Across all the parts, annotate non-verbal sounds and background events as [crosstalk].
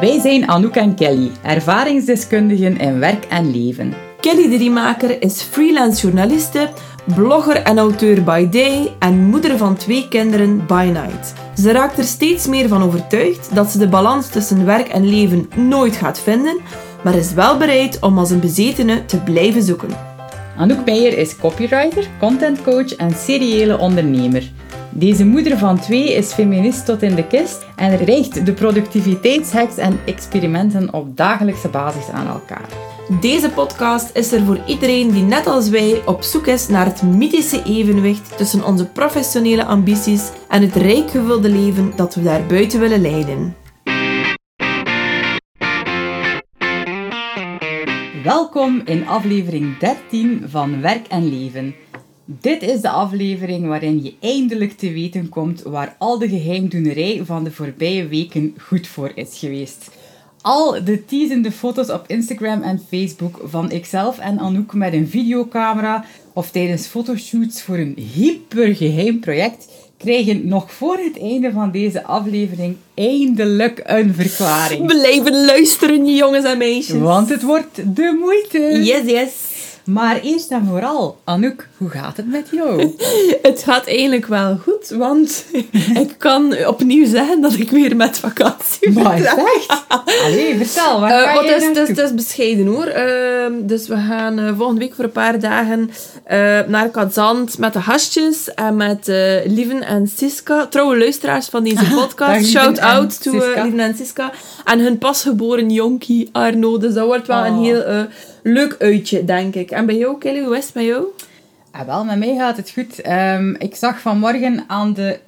Wij zijn Anouk en Kelly, ervaringsdeskundigen in werk en leven. Kelly de Riemaker is freelance journaliste, blogger en auteur by day en moeder van twee kinderen by night. Ze raakt er steeds meer van overtuigd dat ze de balans tussen werk en leven nooit gaat vinden, maar is wel bereid om als een bezetene te blijven zoeken. Anouk Meijer is copywriter, contentcoach en seriële ondernemer. Deze moeder van twee is feminist tot in de kist en richt de productiviteitshacks en experimenten op dagelijkse basis aan elkaar. Deze podcast is er voor iedereen die net als wij op zoek is naar het mythische evenwicht tussen onze professionele ambities en het rijk gevulde leven dat we daarbuiten willen leiden. Welkom in aflevering 13 van Werk en Leven. Dit is de aflevering waarin je eindelijk te weten komt waar al de geheimdoenerij van de voorbije weken goed voor is geweest. Al de teasende foto's op Instagram en Facebook van ikzelf en Anouk met een videocamera of tijdens fotoshoots voor een hypergeheim project krijgen nog voor het einde van deze aflevering eindelijk een verklaring. [laughs] Blijven luisteren, jongens en meisjes. Want het wordt de moeite. Yes, yes. Maar eerst en vooral, Anouk, hoe gaat het met jou? [laughs] Het gaat eigenlijk wel goed, want [laughs] ik kan opnieuw zeggen dat ik weer met vakantie Maar vertrek. echt? Allee, vertel, waar want je het, is, het, bescheiden hoor. Ehm, dus we gaan eh, volgende week voor een paar dagen eh, naar Kazant met de gastjes en met Lieven en Siska. Trouwe luisteraars van deze dag, podcast. Shout out to. Lieven en Siska. En hun pasgeboren jonkie Arno. Dus dat wordt wel een Oh. heel leuk uitje, denk ik. En bij jou, Kelly, hoe is het met jou? Ah, wel, met mij gaat het goed. Ehm, ik zag vanmorgen aan de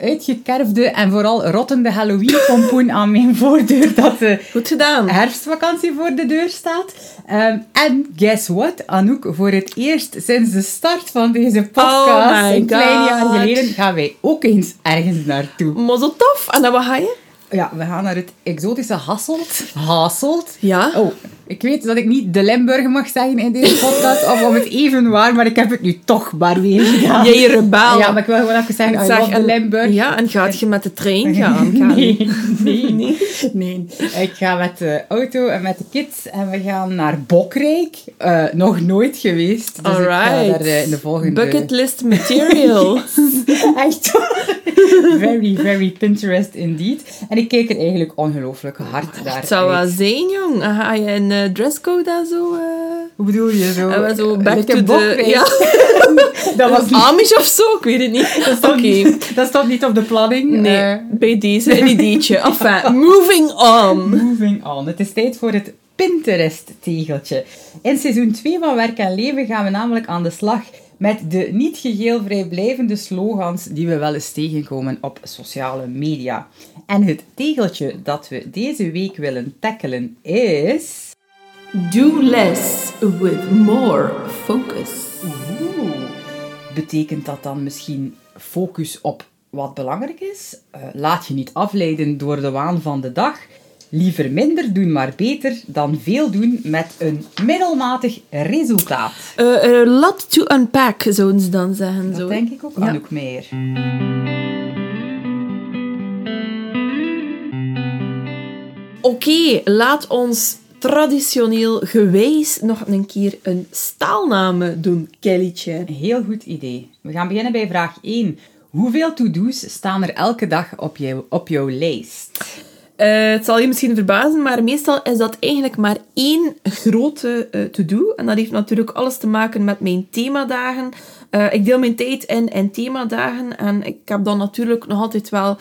uitgekerfde en vooral rottende Halloween-pompoen aan mijn [laughs] voordeur dat de Goed gedaan. herfstvakantie voor de deur staat. Ehm, en guess what, Anouk? Voor het eerst sinds de start van deze podcast, Oh een klein jaar geleden, gaan wij ook eens ergens naartoe. Mozzel tof. En dan wat ga je? Ja, we gaan naar het exotische Hasselt. Hasselt. Ja. Oh, ik weet dat ik niet de Limburg mag zeggen in deze podcast, of om het even waar, maar ik heb het nu toch maar weer gedaan. Jij rebel. Ja, maar ik wil gewoon even zeggen, I Zeg, love de Limburg. Ja, en gaat je met de trein gaan? Nee, nee, nee, [laughs] nee. Ik ga met de auto en met de kids en we gaan naar Bokrijk. Eh, nog nooit geweest. Dus ik ga Alright. daar eh, in de volgende... Bucketlist [laughs] material. Echt [laughs] very, very Pinterest indeed. En ik kijk er eigenlijk ongelooflijk hard naar Het zou wel zijn, jong. Ga je eh, dresscode en zo? eh Hoe bedoel je zo? en we zo back Like to the... Ja, [laughs] dat was niet... Amish of zo? Ik weet het niet. [laughs] Dat stond, Oké. niet, dat stond niet op de planning. Nee, Eh, bij deze een ideetje. [laughs] Enfin, moving on. Moving on. Het is tijd voor het Pinterest-tegeltje. In seizoen 2 van Werk en Leven gaan we namelijk aan de slag met de niet geheel vrijblijvende slogans die we wel eens tegenkomen op sociale media. En het tegeltje dat we deze week willen tackelen is... Do less with more focus. Oeh. Betekent dat dan misschien focus op wat belangrijk is? Eh, laat je niet afleiden door de waan van de dag. Liever minder doen, maar beter dan veel doen met een middelmatig resultaat. Eh, a lot to unpack, zouden ze dan zeggen. Dat zo. denk ik ook, Ja. Anouk Meijer. Oké, laat ons traditioneel gewijs nog een keer een staalname doen, Kellytje. Een heel goed idee. We gaan beginnen bij vraag 1. Hoeveel to-do's staan er elke dag op, jou, op jouw lijst? Eh, het zal je misschien verbazen, maar meestal is dat eigenlijk maar één grote eh, to-do. En dat heeft natuurlijk alles te maken met mijn themadagen. Eh, ik deel mijn tijd in in themadagen en ik heb dan natuurlijk nog altijd wel...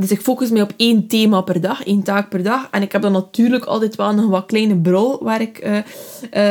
dus ik focus me op één thema per dag, één taak per dag. En ik heb dan natuurlijk altijd wel nog wat kleine brol waar ik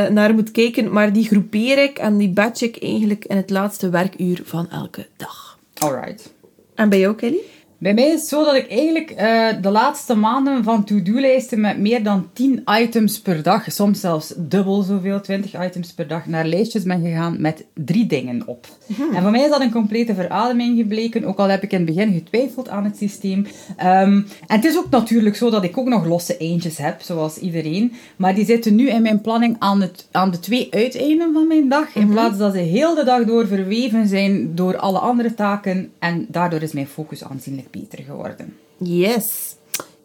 naar moet kijken. Maar die groepeer ik en die batch ik eigenlijk in het laatste werkuur van elke dag. Alright. En bij jou, Kelly? Bij mij is het zo dat ik eigenlijk eh, de laatste maanden van to-do-lijsten met meer dan 10 items per dag, soms zelfs dubbel zoveel, 20 items per dag, naar lijstjes ben gegaan met drie dingen op. En voor mij is dat een complete verademing gebleken, ook al heb ik in het begin getwijfeld aan het systeem. Ehm, en het is ook natuurlijk zo dat ik ook nog losse eindjes heb, zoals iedereen. Maar die zitten nu in mijn planning aan, het, aan de twee uiteinden van mijn dag, in plaats dat ze heel de dag door verweven zijn door alle andere taken. En daardoor is mijn focus aanzienlijk beter geworden. Yes.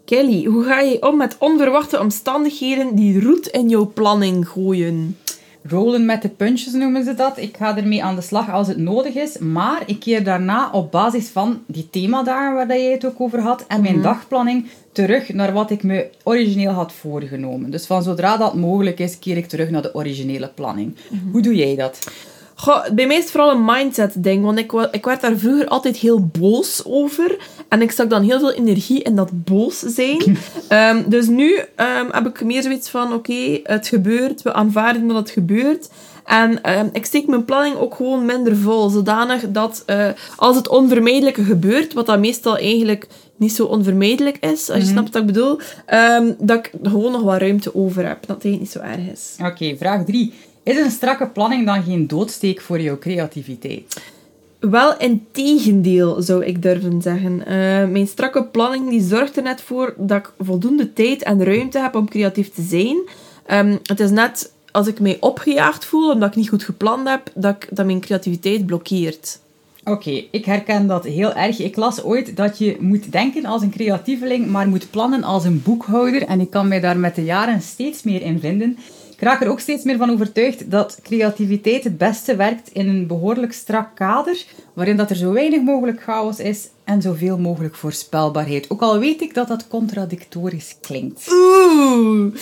Kelly, hoe ga je om met onverwachte omstandigheden die roet in jouw planning gooien? Rollen met de puntjes noemen ze dat. Ik ga ermee aan de slag als het nodig is. Maar ik keer daarna op basis van die themadagen waar jij het ook over had en mijn dagplanning terug naar wat ik me origineel had voorgenomen. Dus van zodra dat mogelijk is, keer ik terug naar de originele planning. Hoe doe jij dat? Goh, bij mij is het vooral een mindset-ding. Want ik, ik werd daar vroeger altijd heel boos over. En ik stak dan heel veel energie in dat boos zijn. [laughs] Ehm, dus nu ehm, heb ik meer zoiets van... Oké, het gebeurt. We aanvaarden dat het gebeurt. En ehm, ik steek mijn planning ook gewoon minder vol. Zodanig dat eh, als het onvermijdelijke gebeurt... Wat dat meestal eigenlijk niet zo onvermijdelijk is. Als je snapt wat ik bedoel. dat ik gewoon nog wat ruimte over heb. Dat het niet zo erg is. Oké, vraag 3. Is een strakke planning dan geen doodsteek voor jouw creativiteit? Wel in tegendeel, zou ik durven zeggen. Eh, mijn strakke planning die zorgt er net voor dat ik voldoende tijd en ruimte heb om creatief te zijn. Ehm, het is net als ik mij opgejaagd voel omdat ik niet goed gepland heb, dat, ik, dat mijn creativiteit blokkeert. Oké, ik herken dat heel erg. Ik las ooit dat je moet denken als een creatieveling, maar moet plannen als een boekhouder. En ik kan mij daar met de jaren steeds meer in vinden. Ik raak er ook steeds meer van overtuigd dat creativiteit het beste werkt in een behoorlijk strak kader, waarin dat er zo weinig mogelijk chaos is en zoveel mogelijk voorspelbaarheid. Ook al weet ik dat dat contradictorisch klinkt. Oeh!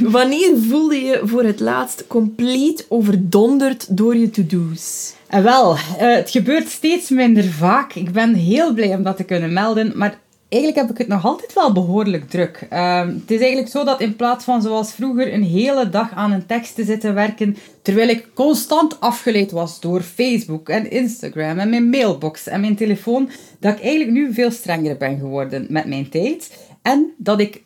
Wanneer voelde je voor het laatst compleet overdonderd door je to-do's? En wel, eh, het gebeurt steeds minder vaak. Ik ben heel blij om dat te kunnen melden, maar eigenlijk heb ik het nog altijd wel behoorlijk druk. Ehm, het is eigenlijk zo dat in plaats van zoals vroeger een hele dag aan een tekst te zitten werken, terwijl ik constant afgeleid was door Facebook en Instagram en mijn mailbox en mijn telefoon, dat ik eigenlijk nu veel strenger ben geworden met mijn tijd. En dat ik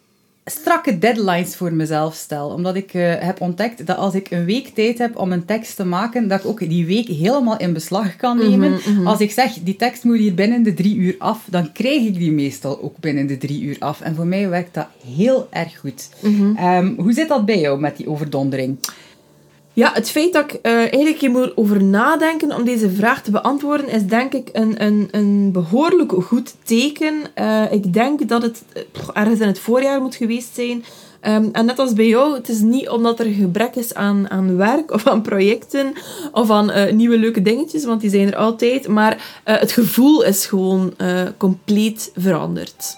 strakke deadlines voor mezelf stel. Omdat ik eh, heb ontdekt dat als ik een week tijd heb om een tekst te maken, dat ik ook die week helemaal in beslag kan nemen. Als ik zeg, die tekst moet hier binnen de drie uur af, dan krijg ik die meestal ook binnen de drie uur af. En voor mij werkt dat heel erg goed. Ehm, hoe zit dat bij jou met die overdondering? Ja, het feit dat ik eh, eigenlijk hier moet over nadenken om deze vraag te beantwoorden, is denk ik een, een, een behoorlijk goed teken. Eh, ik denk dat het eh, ergens in het voorjaar moet geweest zijn. Ehm, en net als bij jou, het is niet omdat er gebrek is aan, aan werk of aan projecten of aan nieuwe leuke dingetjes, want die zijn er altijd. Maar het gevoel is gewoon compleet veranderd.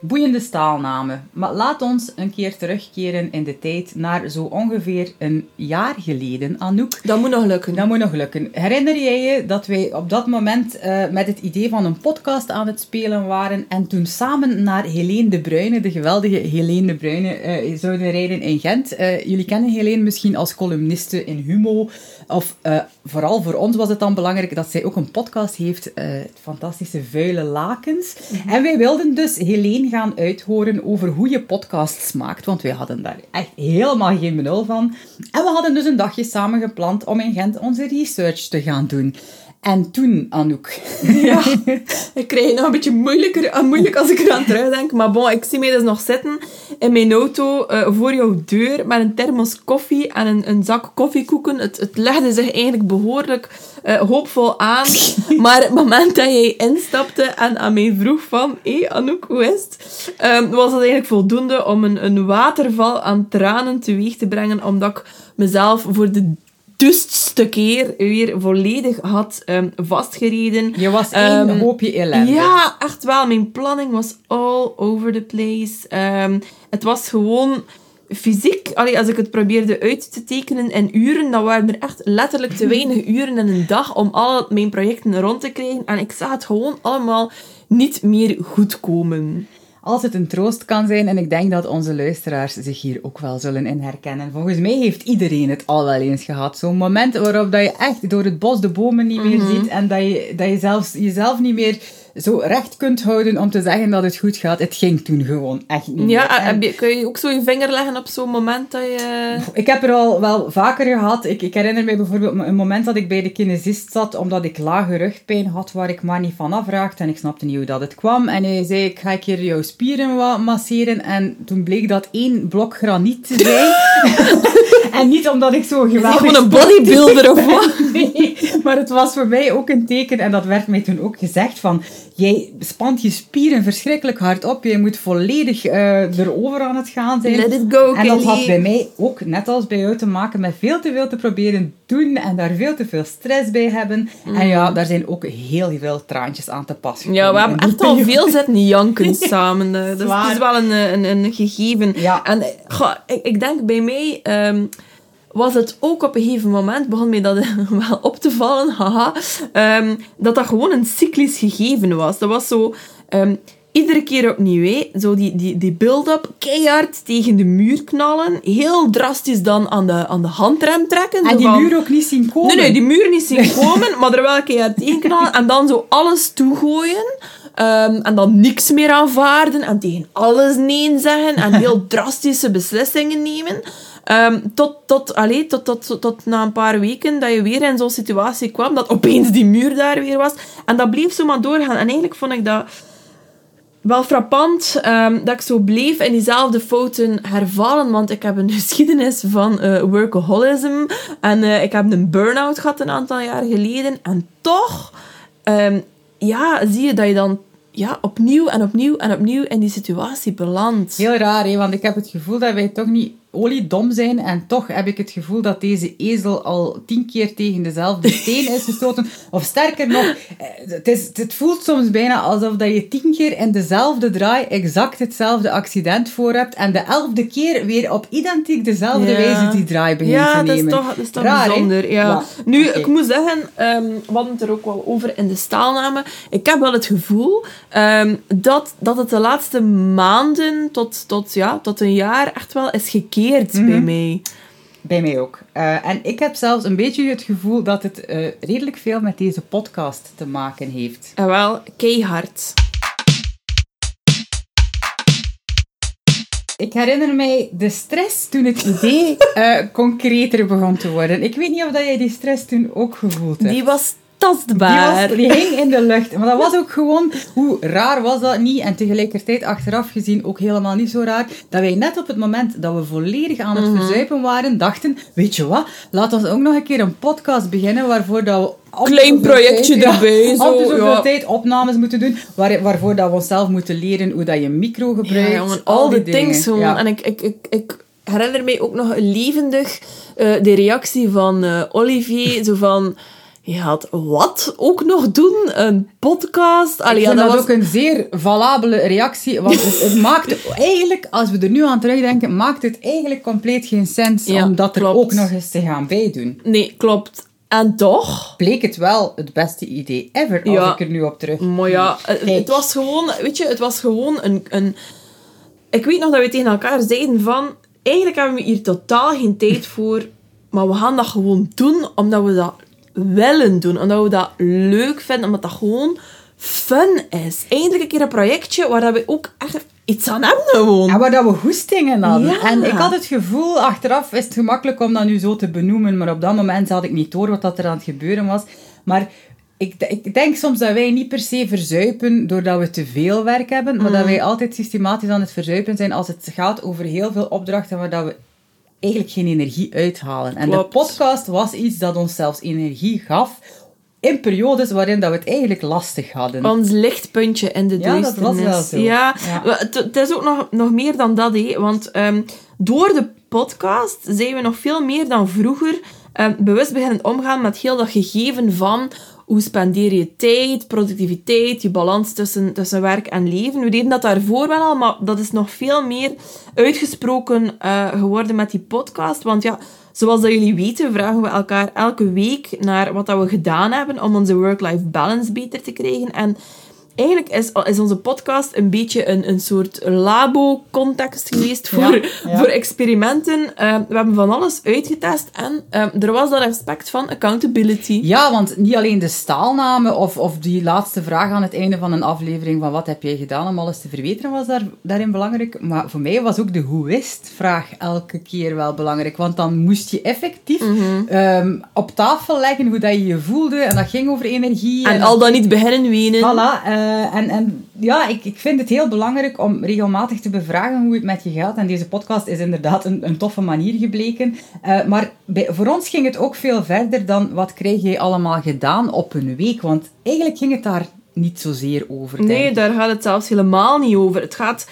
Boeiende staalnamen. Maar laat ons een keer terugkeren in de tijd naar zo ongeveer een jaar geleden, Anouk. Dat moet nog lukken. Dat moet nog lukken. Herinner jij je dat wij op dat moment eh, met het idee van een podcast aan het spelen waren en toen samen naar Helene de Bruyne, de geweldige Helene de Bruyne, eh, zouden rijden in Gent? Eh, jullie kennen Helene misschien als columniste in Humo. Of vooral voor ons was het dan belangrijk dat zij ook een podcast heeft, het fantastische Vuile Lakens. En wij wilden dus Helene gaan uithoren over hoe je podcasts maakt, want wij hadden daar echt helemaal geen benul van. En we hadden dus een dagje samen gepland om in Gent onze research te gaan doen. En toen, Anouk. Ja, [laughs] ik krijg het nog een beetje moeilijker, eh, moeilijk als ik eraan terugdenk. Maar bon, ik zie mij dus nog zitten in mijn auto eh, voor jouw deur met een thermos koffie en een, een zak koffiekoeken. Het, het legde zich eigenlijk behoorlijk eh, hoopvol aan. [laughs] maar het moment dat jij instapte en aan mij vroeg van... Hé, hey, Anouk, hoe is het? Ehm, was het eigenlijk voldoende om een, een waterval aan tranen teweeg te brengen, omdat ik mezelf voor de dustste keer weer volledig had ehm, vastgereden. Je was één Ehm, hoopje ellende. Ja, echt wel. Mijn planning was all over the place. Ehm, het was gewoon fysiek. Allee, als ik het probeerde uit te tekenen in uren, dan waren er echt letterlijk te weinig [laughs] uren in een dag om al mijn projecten rond te krijgen. En ik zag het gewoon allemaal niet meer goed komen. Als het een troost kan zijn, en ik denk dat onze luisteraars zich hier ook wel zullen in herkennen. Volgens mij heeft iedereen het al wel eens gehad. Zo'n moment waarop dat je echt door het bos de bomen niet meer Mhm. ziet en dat je, dat je zelfs, jezelf niet meer zo recht kunt houden om te zeggen dat het goed gaat. Het ging toen gewoon echt niet. Ja, En- je, kun je ook zo je vinger leggen op zo'n moment dat je... Ik heb er al wel vaker gehad. Ik, ik herinner me bijvoorbeeld een moment dat ik bij de kinesist zat, omdat ik lage rugpijn had waar ik maar niet van afraakte. En ik snapte niet hoe dat het kwam. En hij zei, ik ga een keer jouw spieren wat masseren. En toen bleek dat één blok graniet te zijn. [laughs] en niet omdat ik zo geweldig... Gewoon een bodybuilder of wat? [laughs] Nee, Maar het was voor mij ook een teken, en dat werd mij toen ook gezegd, van jij spant je spieren verschrikkelijk hard op, jij moet volledig uh, erover aan het gaan zijn. Let it go, En dat had bij mij ook, net als bij jou, te maken met veel te veel te proberen doen en daar veel te veel stress bij hebben. En ja, daar zijn ook heel veel traantjes aan te pas gekomen. Ja, we hebben echt al veel zitten janken [laughs] samen. Dat is, het is wel een, een, een gegeven. Ja. En goh, ik, ik denk bij mij... ehm, was het ook op een gegeven moment, begon mij dat [laughs] wel op te vallen, haha, ehm, dat dat gewoon een cyclisch gegeven was. Dat was zo... ehm, iedere keer opnieuw. Zo die, die, die build-up, keihard tegen de muur knallen. Heel drastisch dan aan de, aan de handrem trekken. En die van- muur ook niet zien komen. Nee, nee, die muur niet zien komen, maar er wel keihard tegen knallen. En dan zo alles toegooien. Ehm, en dan niks meer aanvaarden. En tegen alles nee zeggen. En heel [laughs] drastische beslissingen nemen. Ehm, tot, tot, allee, tot, tot, tot, tot na een paar weken dat je weer in zo'n situatie kwam. Dat opeens die muur daar weer was. En dat bleef zo maar doorgaan. En eigenlijk vond ik dat wel frappant ehm, dat ik zo bleef in diezelfde fouten hervallen. Want ik heb een [laughs] geschiedenis van eh, workaholism. En eh, ik heb een burn-out gehad een aantal jaar geleden. En toch ehm, ja, zie je dat je dan ja, opnieuw en opnieuw en opnieuw in die situatie belandt. Heel raar, hè? want ik heb het gevoel dat wij toch niet oliedom zijn. En toch heb ik het gevoel dat deze ezel al tien keer tegen dezelfde [laughs] steen is gestoten. Of sterker nog, eh, het, is, het voelt soms bijna alsof dat je tien keer in dezelfde draai exact hetzelfde accident voor hebt. En de elfde keer weer op identiek dezelfde Ja. wijze die draai begint Ja, te dat is nemen. toch, dat is toch Raar, bijzonder. Ja. Ja, Nu, ik moet zeggen, ehm we hadden het er ook wel over in de staalname. Ik heb wel het gevoel ehm, dat, dat het de laatste maanden tot, tot, ja, tot een jaar echt wel is Mhm. bij mij. Bij mij ook. Eh, en ik heb zelfs een beetje het gevoel dat het eh, redelijk veel met deze podcast te maken heeft. En wel, keihard. Ik herinner mij de stress toen het idee eh, concreter begon te worden. Ik weet niet of dat jij die stress toen ook gevoeld hebt. Die was Die, tastbaar. was, die hing in de lucht. Maar dat was ook gewoon, hoe raar was dat niet? En tegelijkertijd achteraf gezien ook helemaal niet zo raar. Dat wij net op het moment dat we volledig aan het Mhm. verzuipen waren, dachten, weet je wat, laat ons ook nog een keer een podcast beginnen waarvoor dat we... Klein projectje tijd- ja, erbij, om zo, zoveel ja. tijd opnames moeten doen, waar, waarvoor dat we onszelf moeten leren hoe dat je micro gebruikt. Ja, jongen, al die things dingen. Ja. En ik, ik, ik, ik herinner mij ook nog levendig eh, de reactie van eh, Olivier. Zo van, je gaat wat ook nog doen? Een podcast? Allee, ik ja, vind dat, was... ook een zeer valabele reactie, want het, het maakt eigenlijk, als we er nu aan terugdenken, maakt het eigenlijk compleet geen sens Ja, om dat er ook nog eens te gaan bijdoen. Nee, klopt. En toch... Bleek het wel het beste idee ever, als Ja. ik er nu op terug... Maar ja, het, het was gewoon, weet je, het was gewoon een, een... Ik weet nog dat we tegen elkaar zeiden van... Eigenlijk hebben we hier totaal geen tijd voor, maar we gaan dat gewoon doen omdat we dat willen doen. Omdat we dat leuk vinden, omdat dat gewoon fun is. Eindelijk een keer een projectje waar dat we ook echt iets aan hebben gewoon. En waar dat we goestingen hadden. Ja. En ik had het gevoel, achteraf is het gemakkelijk om dat nu zo te benoemen, maar op dat moment had ik niet door wat dat er aan het gebeuren was. Maar ik, ik denk soms dat wij niet per se verzuipen doordat we te veel werk hebben, maar Mm. dat wij altijd systematisch aan het verzuipen zijn als het gaat over heel veel opdrachten waar dat we eigenlijk geen energie uithalen. En Klopt. de podcast was iets dat ons zelfs energie gaf in periodes waarin dat we het eigenlijk lastig hadden. Ons lichtpuntje in de Ja, dat duisternis. was wel zo. Ja, het is ook nog, nog meer dan dat, hé. Want ehm, door de podcast zijn we nog veel meer dan vroeger ehm, bewust beginnen omgaan met heel dat gegeven van hoe spendeer je tijd, productiviteit, je balans tussen, tussen werk en leven. We deden dat daarvoor wel al, maar dat is nog veel meer uitgesproken eh, geworden met die podcast. Want ja, zoals dat jullie weten, vragen we elkaar elke week naar wat dat we gedaan hebben om onze work-life balance beter te krijgen. En eigenlijk is, is onze podcast een beetje een, een soort labo-context geweest voor, Ja, ja. voor experimenten. Eh, we hebben van alles uitgetest en eh, er was dat aspect van accountability. Ja, want niet alleen de staalname of, of die laatste vraag aan het einde van een aflevering van wat heb jij gedaan om alles te verbeteren was daar, daarin belangrijk. Maar voor mij was ook de hoe is het vraag elke keer wel belangrijk. Want dan moest je effectief Mhm. ehm, op tafel leggen hoe dat je je voelde. En dat ging over energie. En al dan niet beginnen wenen. Voilà, eh, Eh, en, en ja, ik, ik vind het heel belangrijk om regelmatig te bevragen hoe het met je gaat. En deze podcast is inderdaad een, een toffe manier gebleken. Uh, maar bij, voor ons ging het ook veel verder dan wat krijg je allemaal gedaan op een week. Want eigenlijk ging het daar niet zozeer over. Nee, daar gaat het zelfs helemaal niet over. Het gaat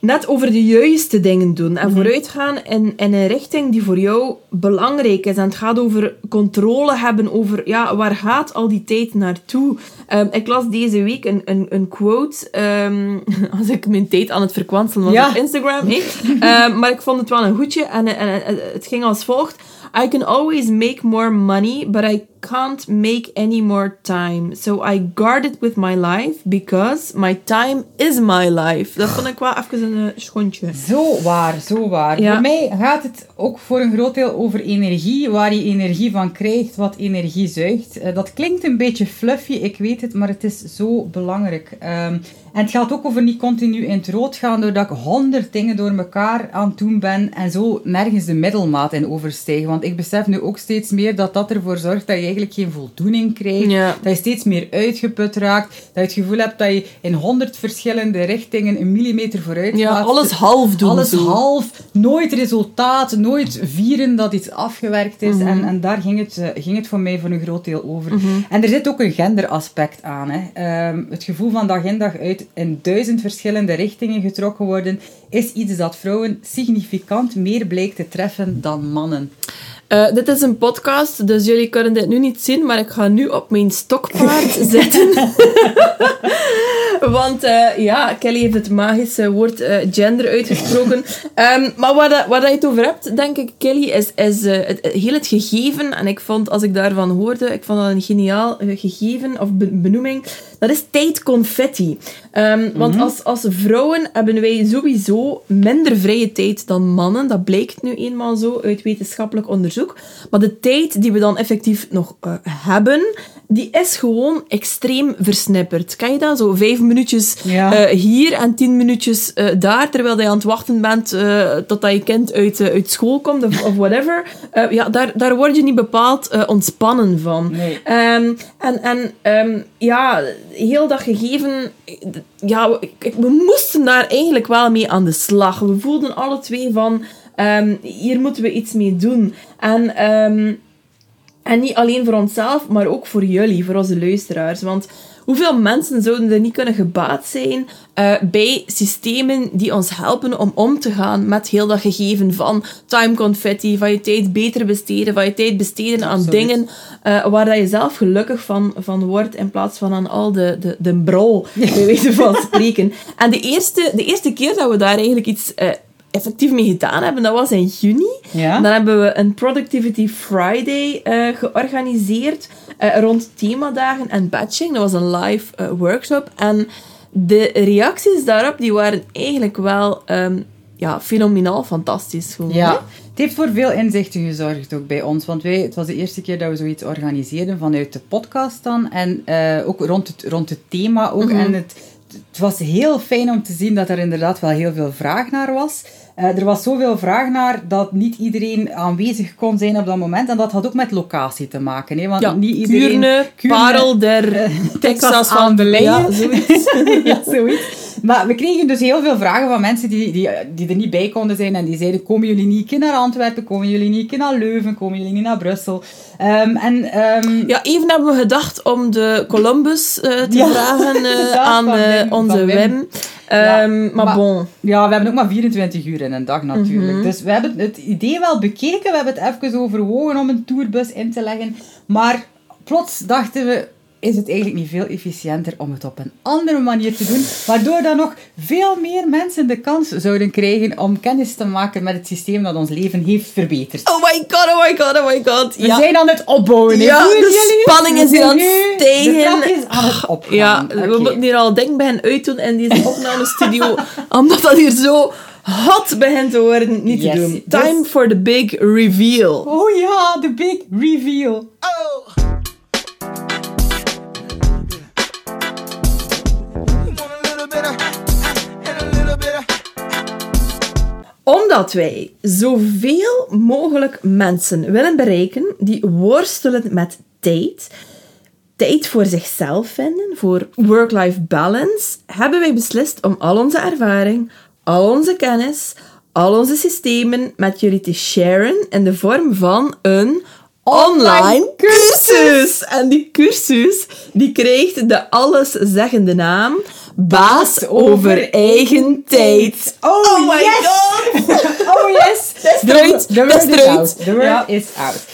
net over de juiste dingen doen en mm vooruitgaan in, in een richting die voor jou belangrijk is. En het gaat over controle hebben over, ja, waar gaat al die tijd naartoe? Um, ik las deze week een, een, een quote, um, [laughs] als ik mijn tijd aan het verkwanselen was ja. op Instagram, hey. um, maar ik vond het wel een goedje en, en, en het ging als volgt. I can always make more money, but I can't make any more time. So I guard it with my life because my time is my life. Dat vond ik wel even een uh, schontje. Zo waar, zo waar. Ja. Voor mij gaat het ook voor een groot deel over energie, waar je energie van krijgt, wat energie zuigt. Uh, dat klinkt een beetje fluffy, ik weet het, maar het is zo belangrijk. Um, en het gaat ook over niet continu in het rood gaan, doordat ik honderd dingen door elkaar aan het doen ben en zo nergens de middelmaat in overstijgen. Want ik besef nu ook steeds meer dat dat ervoor zorgt dat je eigenlijk geen voldoening krijgt. Dat je steeds meer uitgeput raakt. Dat je het gevoel hebt dat je in honderd verschillende richtingen een millimeter vooruit gaat. Ja, alles half doen. Alles half. Nooit resultaat. Nooit vieren dat iets afgewerkt is. Mhm. en, en daar ging het, uh, ging het voor mij voor een groot deel over. Mhm. En er zit ook een genderaspect aan. Hè. Um, het gevoel van dag in dag uit in duizend verschillende richtingen getrokken worden, is iets dat vrouwen significant meer blijkt te treffen dan mannen. Uh, dit is een podcast, dus jullie kunnen dit nu niet zien, maar ik ga nu op mijn stokpaard [laughs] zitten. Want uh, ja, Kelly heeft het magische woord uh, gender uitgesproken. Um, [laughs] maar waar, waar je het over hebt, denk ik, Kelly, is, is het, heel het gegeven. En ik vond, als ik daarvan hoorde, ik vond dat een geniaal gegeven of benoeming. Dat is tijdconfetti. Um, Want mhm. als, als vrouwen hebben wij sowieso minder vrije tijd dan mannen. Dat blijkt nu eenmaal zo uit wetenschappelijk onderzoek. Maar de tijd die we dan effectief nog hebben, die is gewoon extreem versnipperd. Kan je dat? Zo vijf minuutjes ja. uh, hier en tien minuutjes uh, daar, terwijl je aan het wachten bent uh, totdat je kind uit, uit school komt of, of whatever. ja, daar, daar word je niet bepaald ontspannen van. Nee. Um, en en um, ja, heel dat gegeven... Ja, we moesten daar eigenlijk wel mee aan de slag. We voelden alle twee van... Um, hier moeten we iets mee doen. En... Um, en niet alleen voor onszelf, maar ook voor jullie, voor onze luisteraars. Want hoeveel mensen zouden er niet kunnen gebaat zijn uh, bij systemen die ons helpen om om te gaan met heel dat gegeven van time confetti, van je tijd beter besteden, van je tijd besteden aan dingen uh, waar dat je zelf gelukkig van, van wordt, in plaats van aan al de, de, de brol, [laughs] bij wijze van spreken. En de eerste, de eerste keer dat we daar eigenlijk iets uh, effectief mee gedaan hebben, dat was in juni. Ja. Dan hebben we een Productivity Friday uh, georganiseerd uh, rond themadagen en batching. Dat was een live uh, workshop. En de reacties daarop die waren eigenlijk wel um, ja, fenomenaal fantastisch. Gewoon, ja. Het heeft voor veel inzichten gezorgd ook bij ons. Want wij, het was de eerste keer dat we zoiets organiseerden vanuit de podcast dan. En ook rond het, rond het thema ook. Mm -hmm. En het, het was heel fijn om te zien dat er inderdaad wel heel veel vraag naar was. Uh, er was zoveel vraag naar dat niet iedereen aanwezig kon zijn op dat moment. En dat had ook met locatie te maken. Hè? Want ja, niet iedereen... Kuurne, Kuurne Parel der [laughs] uh, Texas van de Lijn. Ja, zoiets. [laughs] ja, zoiets. Maar we kregen dus heel veel vragen van mensen die, die, die er niet bij konden zijn. En die zeiden, komen jullie niet een naar Antwerpen? Komen jullie niet een naar Leuven? Komen jullie niet naar Brussel? Um, en, um, ja, even hebben we gedacht om de Columbus uh, te ja, vragen [laughs] uh, aan Wim, onze Wim. Wim. Ja, um, maar, maar, bon. Ja, we hebben ook maar 24 uur in een dag natuurlijk. Mm -hmm. Dus we hebben het idee wel bekeken. We hebben het even overwogen om een tourbus in te leggen. Maar plots dachten we, is het eigenlijk niet veel efficiënter om het op een andere manier te doen, waardoor dan nog veel meer mensen de kans zouden krijgen om kennis te maken met het systeem dat ons leven heeft verbeterd. Oh my god, oh my god, oh my god. We zijn aan het opbouwen. Ja, de spanning is hier aan het stijgen. De is aan het opgaan. Ja, okay. we moeten hier al denk bij hen uitdoen in deze opnamestudio, [laughs] omdat dat hier zo hot begint te worden. Niet yes, te doen. Time dus... for the big reveal. Oh ja, the big reveal. Oh. Omdat wij zoveel mogelijk mensen willen bereiken die worstelen met tijd, tijd voor zichzelf vinden, voor work-life balance, hebben wij beslist om al onze ervaring, al onze kennis, al onze systemen met jullie te sharen in de vorm van een online cursus. En die cursus die krijgt de alleszeggende naam Baas over eigen tijd. Oh, my yes! god! [laughs] Oh yes! [laughs] The Dat word is out. The word Ja. is out.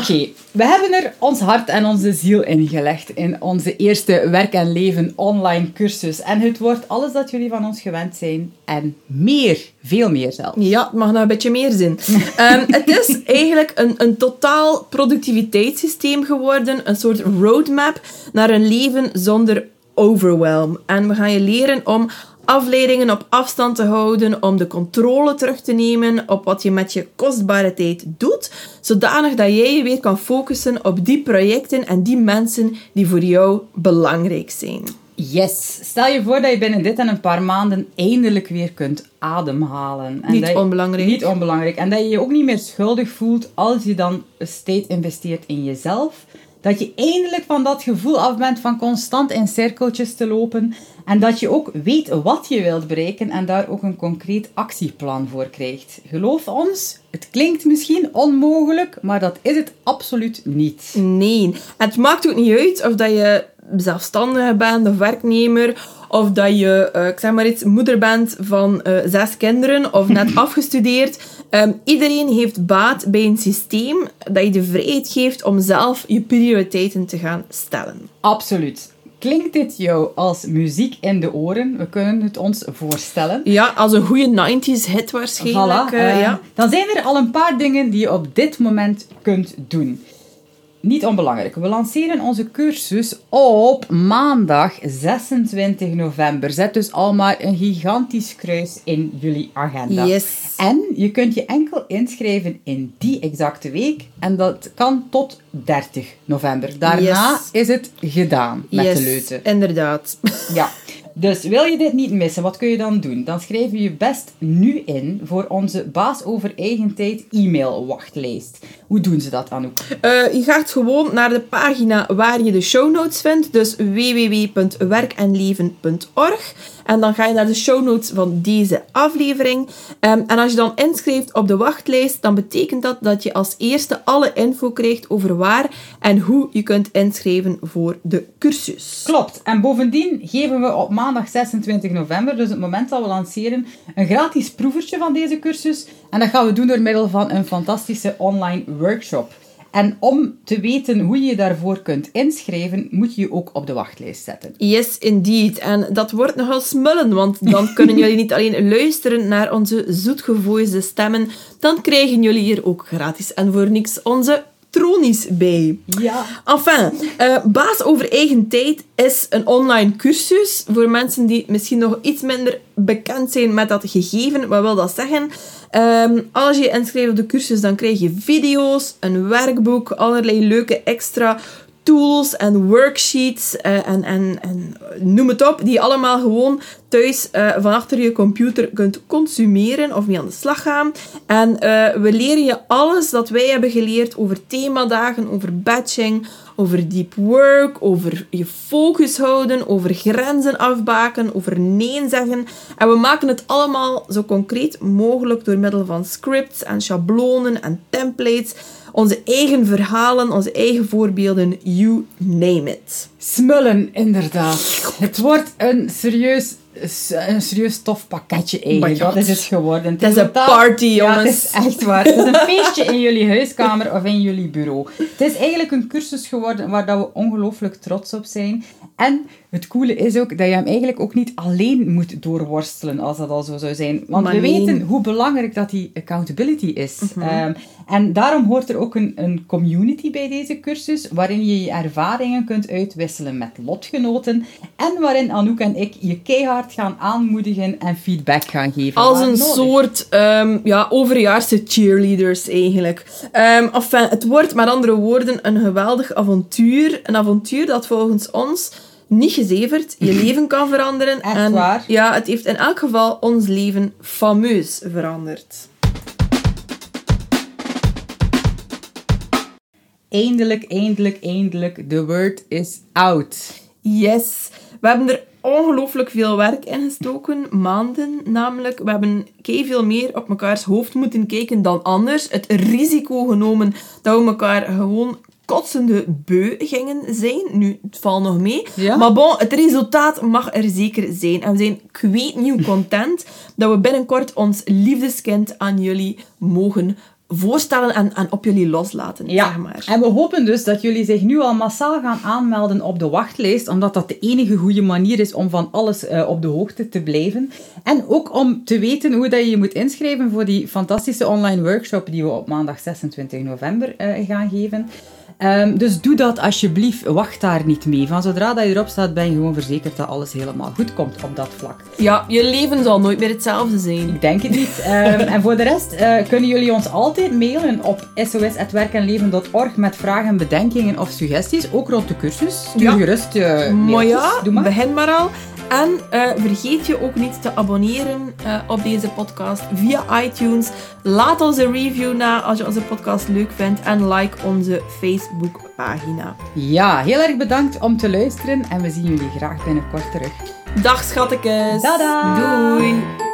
Oké, we hebben er ons hart en onze ziel in gelegd in onze eerste werk en leven online cursus. En het wordt alles dat jullie van ons gewend zijn en meer, veel meer zelfs. Ja, het mag nog een beetje meer zin. [laughs] Ehm, het is eigenlijk een, een totaal productiviteitssysteem geworden. Een soort roadmap naar een leven zonder overwhelm. En we gaan je leren om afleidingen op afstand te houden, om de controle terug te nemen op wat je met je kostbare tijd doet, zodanig dat jij je weer kan focussen op die projecten en die mensen die voor jou belangrijk zijn. Yes. Stel je voor dat je binnen dit en een paar maanden eindelijk weer kunt ademhalen. En Niet dat je- onbelangrijk. Niet onbelangrijk. En dat je je ook niet meer schuldig voelt als je dan tijd investeert in jezelf. Dat je eindelijk van dat gevoel af bent van constant in cirkeltjes te lopen. En dat je ook weet wat je wilt bereiken en daar ook een concreet actieplan voor krijgt. Geloof ons, het klinkt misschien onmogelijk, maar dat is het absoluut niet. Nee. Het maakt ook niet uit of dat je zelfstandige bent of werknemer, of dat je, eh, ik zeg maar iets, moeder bent van eh, zes kinderen of net [laughs] afgestudeerd. Ehm, iedereen heeft baat bij een systeem dat je de vrijheid geeft om zelf je prioriteiten te gaan stellen. Absoluut. Klinkt dit jou als muziek in de oren? We kunnen het ons voorstellen. Ja, als een goede 90s hit waarschijnlijk. Voilà, eh, ja. Dan zijn er al een paar dingen die je op dit moment kunt doen. Niet onbelangrijk. We lanceren onze cursus op maandag 26 november. Zet dus al maar een gigantisch kruis in jullie agenda. Yes. En je kunt je enkel inschrijven in die exacte week. En dat kan tot 30 november. Daarna Yes. is het gedaan met yes, de leuten. inderdaad. Ja, [laughs] dus wil je dit niet missen, wat kun je dan doen? Dan schrijf je je best nu in voor onze Baas over Eigen Tijd e-mail wachtlijst. Hoe doen ze dat, Anouk? Eh, je gaat gewoon naar de pagina waar je de show notes vindt, dus www.werkenleven.org. En dan ga je naar de show notes van deze aflevering. Ehm, en als je dan inschrijft op de wachtlijst, dan betekent dat dat je als eerste alle info krijgt over waar en hoe je kunt inschrijven voor de cursus. Klopt. En bovendien geven we op maandag 26 november, dus het moment dat we lanceren, een gratis proevertje van deze cursus. En dat gaan we doen door middel van een fantastische online workshop. En om te weten hoe je je daarvoor kunt inschrijven, moet je je ook op de wachtlijst zetten. Yes, indeed. En dat wordt nogal smullen, want dan [laughs] kunnen jullie niet alleen luisteren naar onze zoetgevoelige stemmen, dan krijgen jullie hier ook gratis en voor niks onze tronies bij. Ja. Enfin, eh, Baas over eigen tijd is een online cursus voor mensen die misschien nog iets minder bekend zijn met dat gegeven. Wat wil dat zeggen? Ehm, als je je inschrijft op de cursus, dan krijg je video's, een werkboek, allerlei leuke extra tools en worksheets eh, en, en, en noem het op, die je allemaal gewoon thuis eh, van achter je computer kunt consumeren of mee aan de slag gaan. En eh, we leren je alles dat wij hebben geleerd over themadagen, over batching, over deep work, over je focus houden, over grenzen afbaken, over nee zeggen. En we maken het allemaal zo concreet mogelijk door middel van scripts en schablonen en templates. Onze eigen verhalen, onze eigen voorbeelden, you name it. Smullen, inderdaad. Het wordt een serieus, een serieus tof pakketje eigenlijk. my God. Dat is het geworden. Het is een totaal- party, Ja, het jongens. is echt waar. Het is een [laughs] feestje in jullie huiskamer of in jullie bureau. Het is eigenlijk een cursus geworden waar dat we ongelooflijk trots op zijn. En het coole is ook dat je hem eigenlijk ook niet alleen moet doorworstelen als dat al zo zou zijn. Want Maar we nee. weten hoe belangrijk dat die accountability is. Ehm, en daarom hoort er ook een, een community bij deze cursus, waarin je je ervaringen kunt uitwisselen met lotgenoten en waarin Anouk en ik je keihard gaan aanmoedigen en feedback gaan geven. Als een soort ehm, ja, overjaarse cheerleaders eigenlijk. Enfin, het wordt met andere woorden een geweldig avontuur. Een avontuur dat volgens ons niet gezeverd je [laughs] leven kan veranderen. Echt en waar? ja, het heeft in elk geval ons leven fameus veranderd. eindelijk, eindelijk, eindelijk, the word is out. Yes. We hebben er ongelooflijk veel werk in gestoken, maanden namelijk. We hebben veel meer op mekaars hoofd moeten kijken dan anders. Het risico genomen dat we elkaar gewoon kotsende beu gingen zijn. Nu, het valt nog mee. Ja. Maar bon, het resultaat mag er zeker zijn. En we zijn kweetnieuw content dat we binnenkort ons liefdeskind aan jullie mogen voorstellen en, en op jullie loslaten, Ja, zeg maar. en we hopen dus dat jullie zich nu al massaal gaan aanmelden op de wachtlijst, omdat dat de enige goede manier is om van alles eh, op de hoogte te blijven. En ook om te weten hoe dat je je moet inschrijven voor die fantastische online workshop die we op maandag 26 november eh, gaan geven. Ehm, dus doe dat alsjeblieft, wacht daar niet mee. Van zodra dat je erop staat, ben je gewoon verzekerd dat alles helemaal goed komt op dat vlak. Ja, je leven zal nooit meer hetzelfde zijn. Ik denk het niet. Ehm, [laughs] en voor de rest eh, kunnen jullie ons altijd mailen op sos.werkenleven.org met vragen, bedenkingen of suggesties. Ook rond de cursus. Stuur Ja. gerust Maar mailtjes. ja, Doe maar. begin maar al. En eh, vergeet je ook niet te abonneren eh, op deze podcast via iTunes. Laat ons een review na als je onze podcast leuk vindt. En like onze Facebookpagina. Ja, heel erg bedankt om te luisteren en we zien jullie graag binnenkort terug. Dag schattekes. Doei.